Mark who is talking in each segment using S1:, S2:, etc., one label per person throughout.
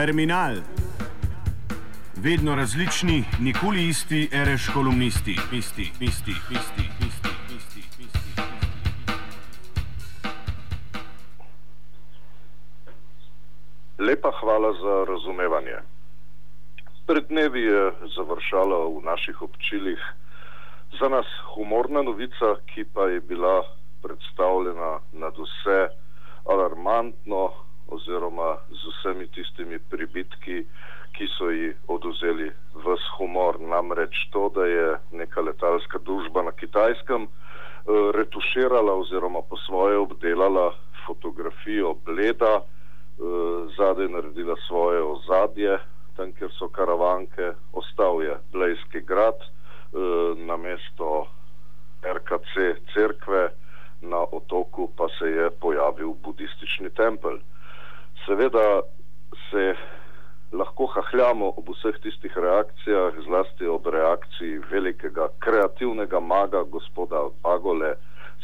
S1: Terminal. Vedno različni, nikoli isti, reš kolumnisti, isti, isti, isti.
S2: Lepa hvala za razumevanje. Pred dnevi je završala v naših občilih za nas humorna novica, ki pa je bila predstavljena nad vse alarmantno oziroma z vsemi tistimi pribitki, ki so ji oduzeli vs humor. Namreč to, da je neka letalska družba na kitajskem eh, retuširala oziroma po svoje obdelala fotografijo bleda, eh, zadaj naredila svoje ozadje, tam kjer so karavanke, ostal je Blejski grad, eh, na mesto RKC cerkve, na otoku pa se je pojavil budistični tempelj. Seveda se lahko hahljamo ob vseh tistih reakcijah, zlasti ob reakciji velikega kreativnega maga gospoda Bagole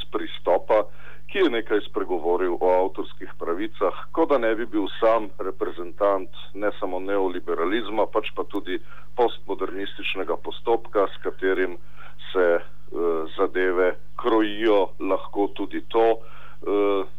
S2: z pristopa, ki je nekaj spregovoril o avtorskih pravicah, kot da ne bi bil sam reprezentant ne samo neoliberalizma, pač pa tudi postmodernističnega postopka, s katerim se uh, zadeve krojijo, lahko tudi to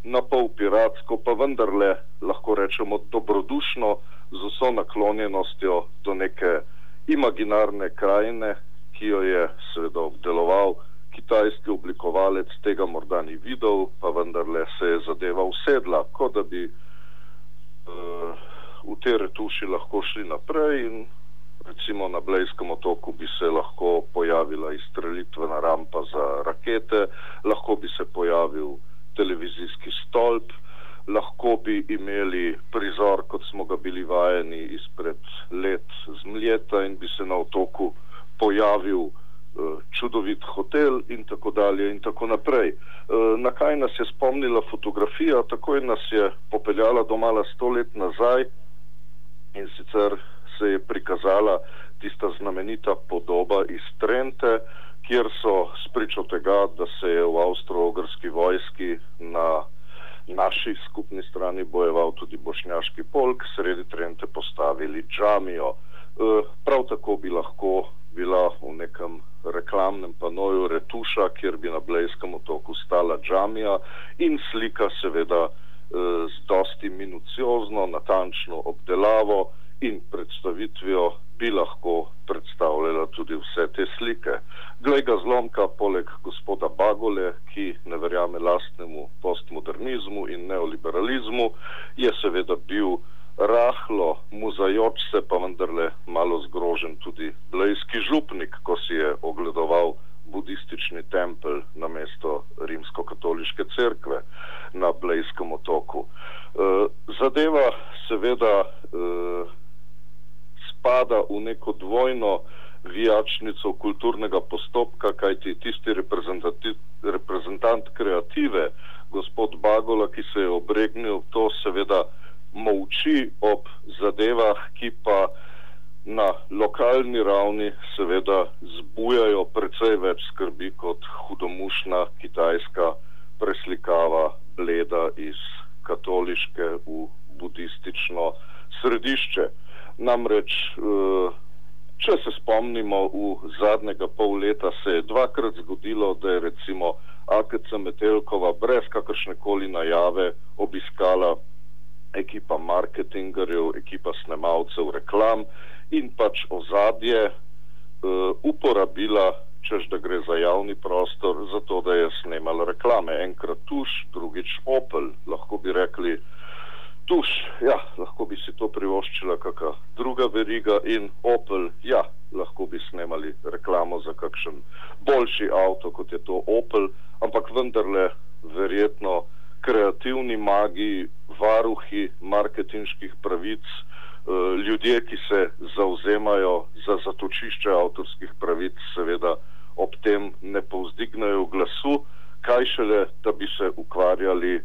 S2: na pol piratsko, pa vendarle lahko rečemo dobrodušno, z vso naklonjenostjo do neke imaginarne krajine, ki jo je seveda obdeloval kitajski oblikovalec, tega morda ni videl, pa vendarle se je zadeva usedla, kot da bi uh, v te retuši lahko šli naprej in recimo na Blejskem otoku bi se lahko pojavila izstrelitvena rampa za rakete, lahko bi se pojavil televizijski stolp, lahko bi imeli prizor, kot smo ga bili vajeni izpred let z Mljeta in bi se na otoku pojavil uh, čudovit hotel in tako dalje in tako naprej. Uh, na kaj nas je spomnila fotografija, takoj nas je popeljala domala sto let nazaj in sicer se je prikazala tista znamenita podoba iz Trente, kjer so spričo tega, da se je v avstro-ogrski vojski na naši skupni strani bojeval tudi bošnjaški polk, sredi Trente postavili džamijo. E, prav tako bi lahko bila v nekem reklamnem panoju retuša, kjer bi na Blejskem otoku stala džamija in slika seveda e, z dosti minuciozno, natančno obdelavo in predstavitvijo bi lahko predstavljala tudi vse te slike. Glej ga zlomka, poleg gospoda Bagole, ki ne verjame lastnemu postmodernizmu in neoliberalizmu, je seveda bil rahlo, muzajoč se pa vendarle malo zgrožen tudi blejski župnik, ko si je ogledoval budistični tempelj na mesto rimsko-katoliške cerkve na blejskem otoku. E, zadeva seveda e, spada v neko dvojno vijačnico kulturnega postopka, kajti tisti reprezentant kreative, gospod Bagola, ki se je obregnil, to seveda molči ob zadevah, ki pa na lokalni ravni seveda zbujajo precej več skrbi kot hudomušna kitajska preslikava bleda iz katoliške v budistično središče. Namreč, eh, če se spomnimo, v zadnjega pol leta se je dvakrat zgodilo, da je recimo AKC Metelkova brez kakršne koli najave obiskala ekipa marketingerjev, ekipa snemalcev reklam in pač ozadje uh, uporabila, čež da gre za javni prostor, zato da je snemala reklame. Enkrat tuš, drugič Opel, lahko bi rekli, Tuš, ja, lahko bi si to privoščila kakšna druga veriga in Opel, ja, lahko bi snemali reklamo za kakšen boljši avto, kot je to Opel, ampak vendarle verjetno kreativni magi, varuhi marketinških pravic, eh, ljudje, ki se zauzemajo za zatočišče avtorskih pravic, seveda ob tem ne povzdignajo glasu, kaj šele, da bi se ukvarjali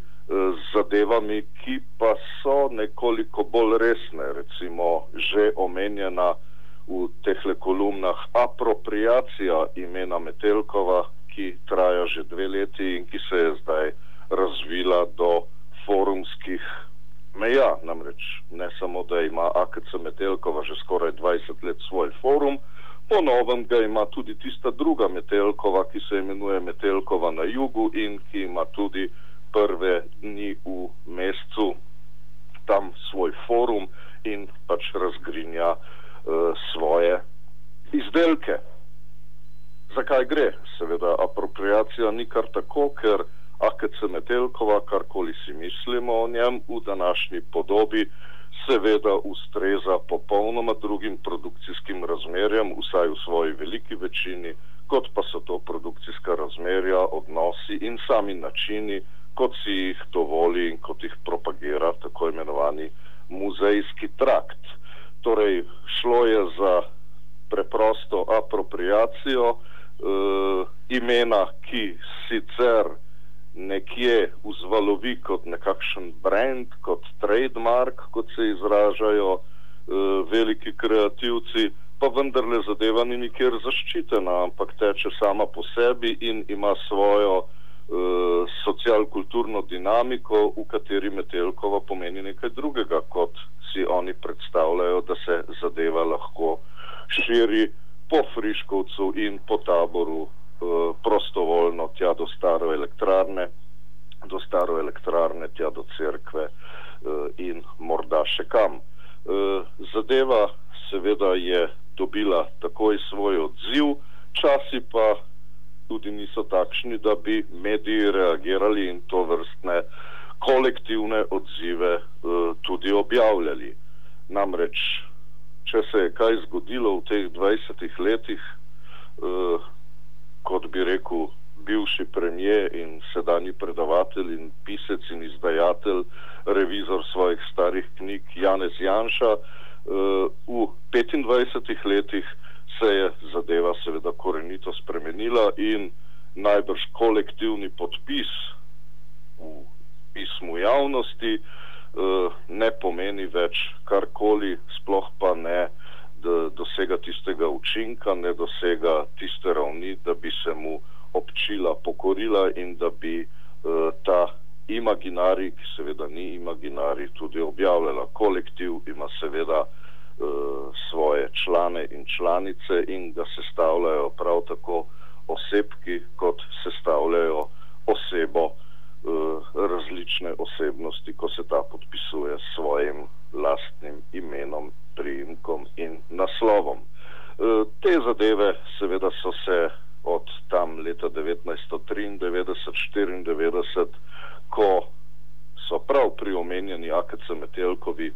S2: zadevami, ki pa so nekoliko bolj resne, recimo že omenjena v teh kolumnah apropriacija imena Metelkova, ki traja že dve leti in ki se je zdaj razvila do forumskih meja. Namreč ne samo, da ima AKC Metelkova že skoraj 20 let svoj forum, po novem ga ima tudi tista druga Metelkova, ki se imenuje Metelkova na jugu in ki ima tudi prve dni v mesecu tam svoj forum in pač razgrinja uh, svoje izdelke. Zakaj gre? Seveda, apropriacija ni kar tako, ker AKC Metelkova, karkoli si mislimo o njem v današnji podobi, seveda ustreza popolnoma drugim produkcijskim razmerjem, vsaj v svoji veliki večini, kot pa so to produkcijska razmerja, odnosi in sami načini, kot si jih dovoli in kot jih propagira tako imenovani muzejski trakt. Torej, šlo je za preprosto apropriacijo uh, imena, ki sicer nekje vzvalovi kot nekakšen brand, kot trademark, kot se izražajo uh, veliki kreativci, pa vendarle zadeva ni nikjer zaščitena, ampak teče sama po sebi in ima svojo uh, socialkulturno dinamiko, v kateri Metelkova pomeni nekaj drugega, kot si oni predstavljajo, da se zadeva lahko širi po Friškovcu in po taboru Eh, prostovoljno tja do staro elektrarne, do staro elektrarne, tja do cerkve eh, in morda še kam. Eh, zadeva seveda je dobila takoj svoj odziv, časi pa tudi niso takšni, da bi mediji reagirali in to vrstne kolektivne odzive tudi objavljali. Namreč, če se je kaj zgodilo v teh 20 letih, kot bi rekel, bivši premijer in sedajni predavatelj in pisec in izdajatelj, revizor svojih starih knjig Janez Janša. Eh, v 25 letih se je zadeva seveda korenito spremenila in najbrž kolektivni podpis v pismu javnosti eh, ne pomeni več karkoli, sploh pa ne dosega tistega učinka, ne dosega tiste ravni, da bi se mu občila pokorila in da bi uh, ta imaginari, ki seveda ni imaginari, tudi objavljala. Kolektiv ima seveda uh, svoje člane in članice in ga sestavljajo prav tako osebki, kot sestavljajo osebo uh, različne osebnosti, ko se ta podpisuje s svojim lastnim imenom priimkom in naslovom. E, te zadeve seveda so se od tam leta 1993-1994, ko so prav pri omenjeni AKC Metelkovi e,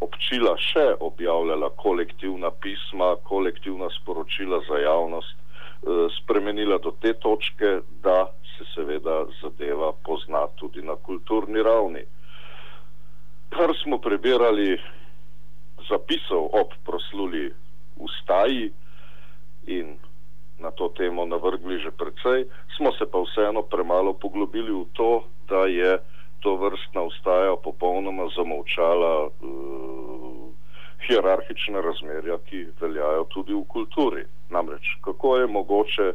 S2: občila še objavljala kolektivna pisma, kolektivna sporočila za javnost, e, spremenila do te točke, da se seveda zadeva pozna tudi na kulturni ravni. Kar smo prebirali zapisov ob prosluli ustaji in na to temo navrgli že precej, smo se pa vseeno premalo poglobili v to, da je to vrstna ustaja popolnoma zamovčala uh, hierarhične razmerja, ki veljajo tudi v kulturi. Namreč, kako je mogoče,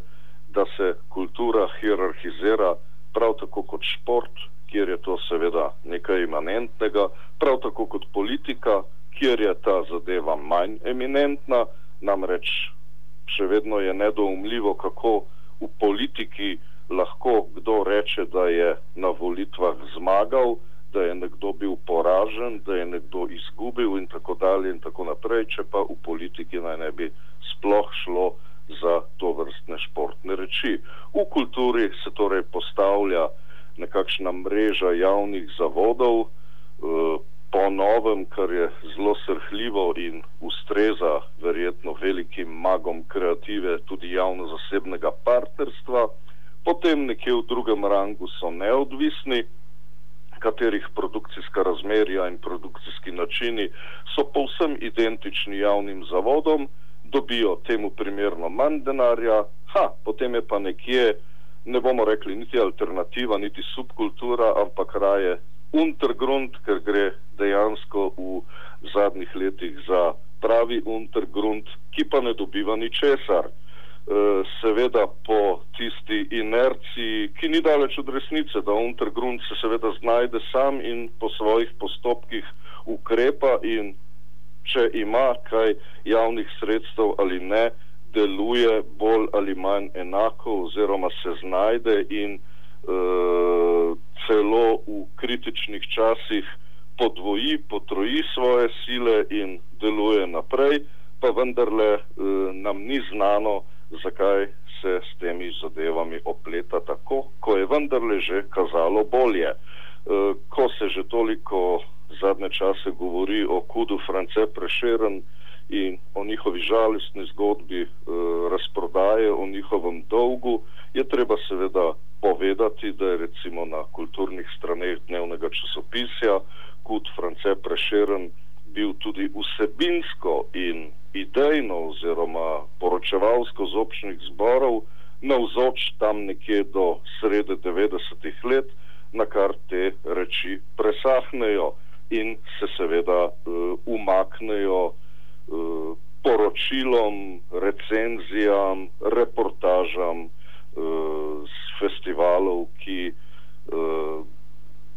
S2: da se kultura hierarhizira prav tako kot šport, kjer je to seveda nekaj imanentnega, prav tako kot politika, kjer je ta zadeva manj eminentna, namreč še vedno je nedoumljivo, kako v politiki lahko kdo reče, da je na volitvah zmagal, da je nekdo bil poražen, da je nekdo izgubil in tako dalje in tako naprej, če pa v politiki naj ne bi sploh šlo za to vrstne športne reči. V kulturi se torej postavlja nekakšna mreža javnih zavodov, eh, po novem, kar je zelo srhljivo in ustreza verjetno velikim magom kreative, tudi javno-zasebnega partnerstva, potem nekje v drugem rangu so neodvisni, katerih produkcijska razmerja in produkcijski načini so povsem identični javnim zavodom, dobijo temu primerno manj denarja, ha, potem je pa nekje, ne bomo rekli niti alternativa, niti subkultura, ampak raje untergrund, ker gre dejansko v zadnjih letih za pravi untergrund, ki pa ne dobiva ničesar. Seveda po tisti inerciji, ki ni daleč od resnice, da Untergrund se seveda znajde sam in po svojih postopkih ukrepa in če ima kaj javnih sredstev ali ne, deluje bolj ali manj enako oziroma se znajde in uh, celo v kritičnih časih podvoji, potroji svoje sile in deluje naprej, pa vendarle uh, nam ni znano, zakaj se s temi zadevami opleta tako, ko je vendarle že kazalo bolje. Uh, ko se že toliko zadnje čase govori o kudu France Prešeren in o njihovi žalostni zgodbi e, razprodaje, o njihovem dolgu, je treba seveda povedati, da je recimo na kulturnih straneh dnevnega časopisja kud France Prešeren bil tudi vsebinsko in idejno oziroma poročevalsko z občnih zborov navzoč tam nekje do srede 90-ih let, na kar te reči presahnejo in se seveda uh, umaknejo uh, poročilom, recenzijam, reportažam uh, z festivalov, ki uh,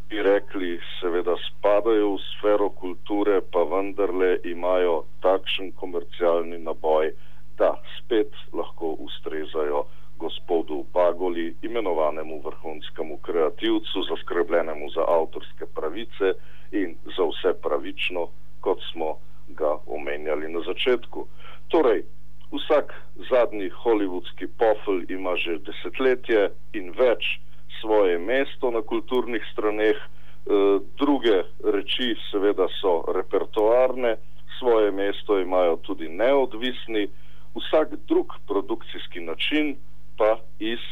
S2: bi rekli, seveda spadajo v sfero kulture, pa vendarle imajo takšen komercialni naboj, da spet lahko ustrezajo gospodu Bagoli, imenovanemu vrhunskemu kreativcu, zaskrbljenemu za avtorske pravice in za vse pravično, kot smo ga omenjali na začetku. Torej, vsak zadnji holivudski pofel ima že desetletje in več svoje mesto na kulturnih straneh, e, druge reči seveda so repertoarne, svoje mesto imajo tudi neodvisni, vsak drug produkcijski način pa iz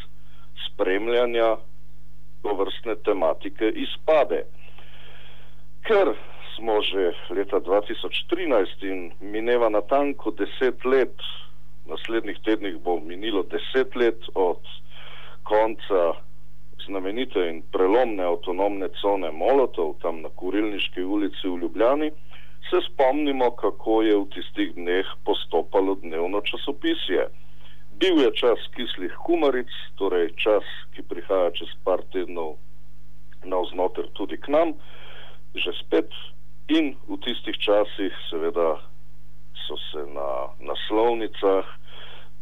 S2: spremljanja tovrstne tematike izpade. Ker smo že leta 2013 in mineva natanko deset let, naslednjih tednih bo minilo deset let od konca znamenite in prelomne avtonomne cone Molotov tam na Kurilniški ulici v Ljubljani, se spomnimo, kako je v tistih dneh postopalo dnevno časopisje. Bil je čas kislih kumaric, torej čas, ki prihaja čez par tednov na vznoter tudi k nam, že spet in v tistih časih seveda so se na naslovnicah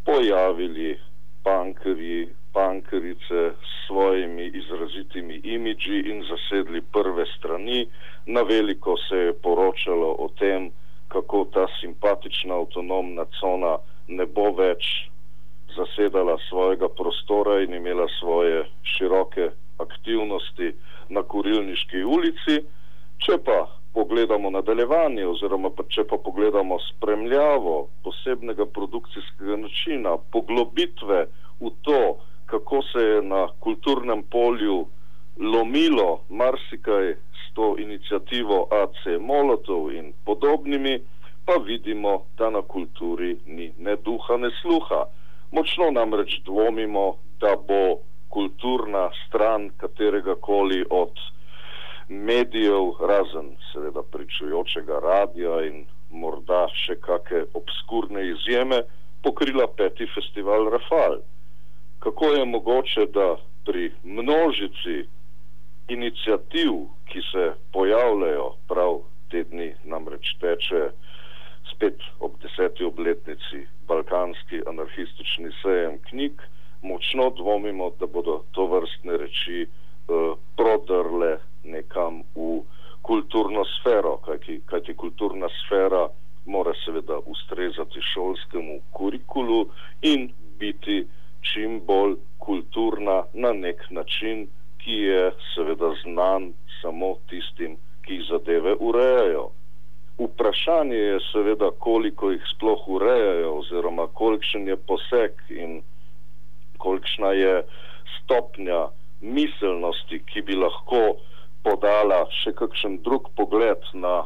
S2: pojavili pankerji, pankerice s svojimi izrazitimi imidži in zasedli prve strani. Na veliko se je poročalo o tem, kako ta simpatična avtonomna cona ne bo več zasedala svojega prostora in imela svoje široke aktivnosti na Kurilniški ulici. Če pa pogledamo nadaljevanje oziroma pa če pa pogledamo spremljavo posebnega produkcijskega načina, poglobitve v to, kako se je na kulturnem polju lomilo marsikaj s to inicijativo AC Molotov in podobnimi, pa vidimo, da na kulturi ni ne duha, ne sluha. Močno namreč dvomimo, da bo kulturna stran katerega koli od medijev, razen seveda pričujočega radija in morda še kakšne obskurne izjeme, pokrila peti festival Rafal kako je mogoče, da pri množici inicijativ, ki se pojavljajo prav te dni, namreč teče spet ob deseti obletnici Balkanski anarhistični sejem knjig, močno dvomimo, da bodo to vrstne reči uh, prodrle nekam v kulturno sfero, kajti, kajti kulturna sfera mora seveda ustrezati šolskemu kurikulu in biti čim bolj kulturna na nek način, ki je seveda znan samo tistim, ki jih zadeve urejajo. Vprašanje je seveda, koliko jih sploh urejajo oziroma kolikšen je poseg in kolikšna je stopnja miselnosti, ki bi lahko podala še kakšen drug pogled na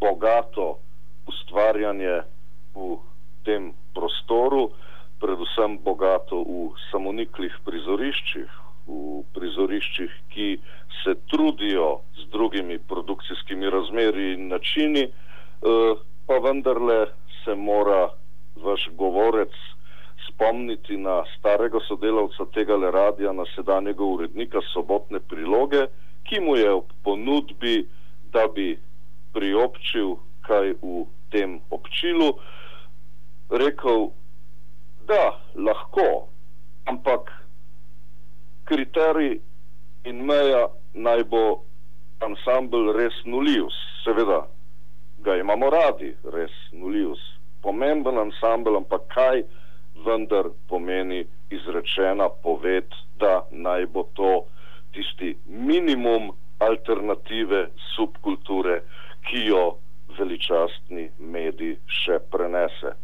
S2: bogato ustvarjanje v tem prostoru predvsem bogato v samoniklih prizoriščih, v prizoriščih, ki se trudijo z drugimi produkcijskimi razmeri in načini, eh, pa vendarle se mora vaš govorec spomniti na starega sodelavca tega le radija, na sedanjega urednika sobotne priloge, ki mu je ob ponudbi, da bi priobčil kaj v tem občilu, rekel, da lahko, ampak kriterij in meja naj bo ansambl res nuljus, seveda ga imamo radi, res nuljus, pomemben ansambl, ampak kaj vendar pomeni izrečena poved, da naj bo to tisti minimum alternative subkulture, ki jo veličastni medij še prenese.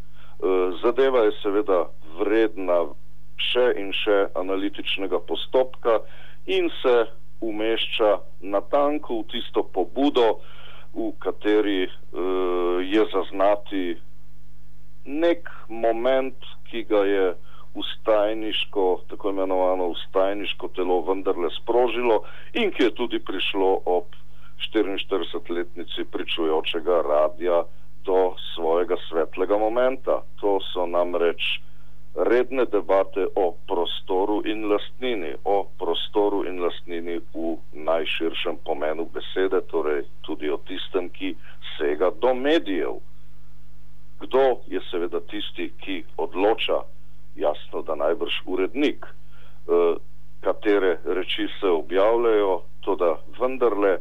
S2: E, zadeva je seveda vredna še in še analitičnega postopka in se umešča na tanko v tisto pobudo, v kateri uh, je zaznati nek moment, ki ga je ustajniško, tako imenovano ustajniško telo vendarle sprožilo in ki je tudi prišlo ob 44-letnici pričujočega radija do svojega svetlega momenta. To so namreč redne debate o prostoru in lastnini, o prostoru in lastnini v najširšem pomenu besede, torej tudi o tistem, ki sega do medijev. Kdo je seveda tisti, ki odloča, jasno, da najbrž urednik, eh, katere reči se objavljajo, to da vendarle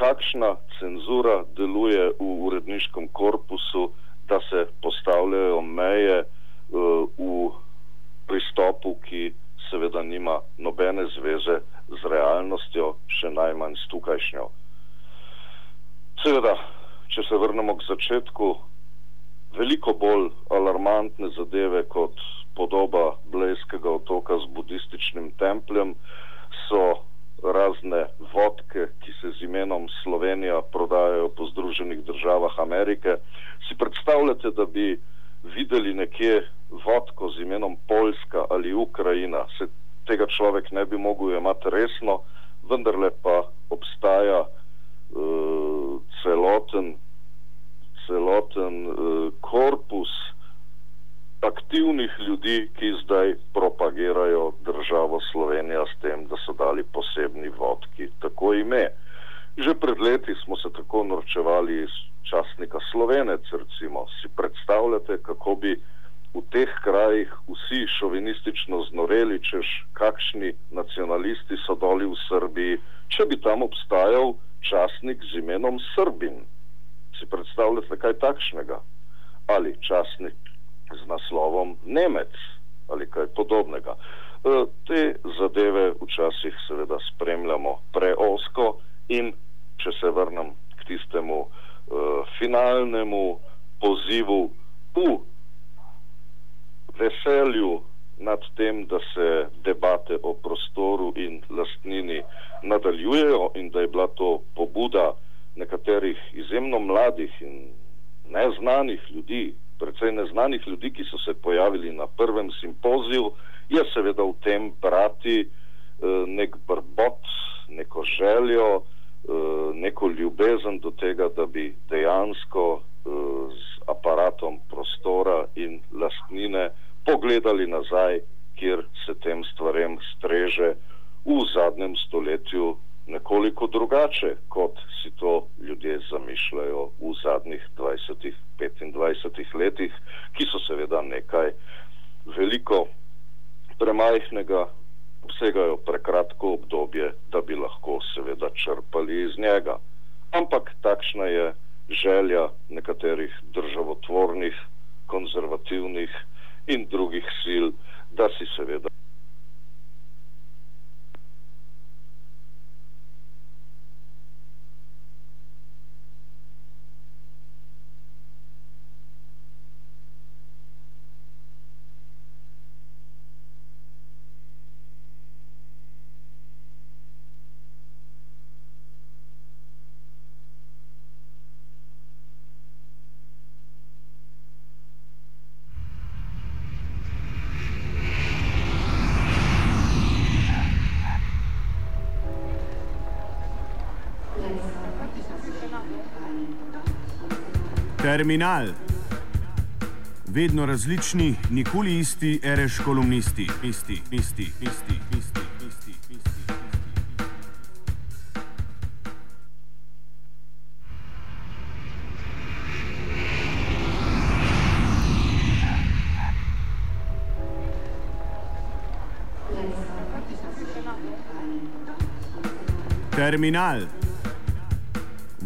S2: kakšna cenzura deluje v uredniškem korpusu, da se postavljajo meje uh, v pristopu, ki seveda nima nobene zveze z realnostjo, še najmanj s tukajšnjo. Seveda, če se vrnemo k začetku, veliko bolj alarmantne zadeve kot podoba Blejskega otoka z budističnim templjem so razne vodke, ki se z imenom Slovenija prodajajo po Združenih državah Amerike. Si predstavljate, da bi videli nekje vodko z imenom Poljska ali Ukrajina, se tega človek ne bi mogel imati resno, vendarle pa aktivnih ljudi, ki zdaj propagirajo državo Slovenija s tem, da so dali posebni vodki tako ime. Že pred leti smo se tako norčevali iz časnika Slovenec, recimo. Si predstavljate, kako bi v teh krajih vsi šovinistično znoreli, češ kakšni nacionalisti so doli v Srbiji, če bi tam obstajal časnik z imenom Srbin. Si predstavljate kaj takšnega? Ali časnik z naslovom Nemec ali kaj podobnega. E, te zadeve včasih seveda spremljamo preosko in če se vrnem k tistemu e, finalnemu pozivu v veselju nad tem, da se debate o prostoru in lastnini nadaljujejo in da je bila to pobuda nekaterih izjemno mladih in neznanih ljudi, precej neznanih ljudi, ki so se pojavili na prvem simpoziju, je seveda v tem brati eh, nek brbot, neko željo, eh, neko ljubezen do tega, da bi dejansko eh, z aparatom prostora in lastnine pogledali nazaj, kjer se tem stvarem streže v zadnjem stoletju nekoliko drugače, kot si to ljudje zamišljajo v zadnjih 20-25 letih, ki so seveda nekaj veliko premajhnega, obsegajo prekratko obdobje, da bi lahko seveda črpali iz njega. Ampak takšna je želja nekaterih državotvornih, konzervativnih in drugih sil, da si seveda
S1: Terminal. Vedno različni, nikoli isti, reš kolumnisti, isti, isti, isti, isti, isti. isti. Terminal.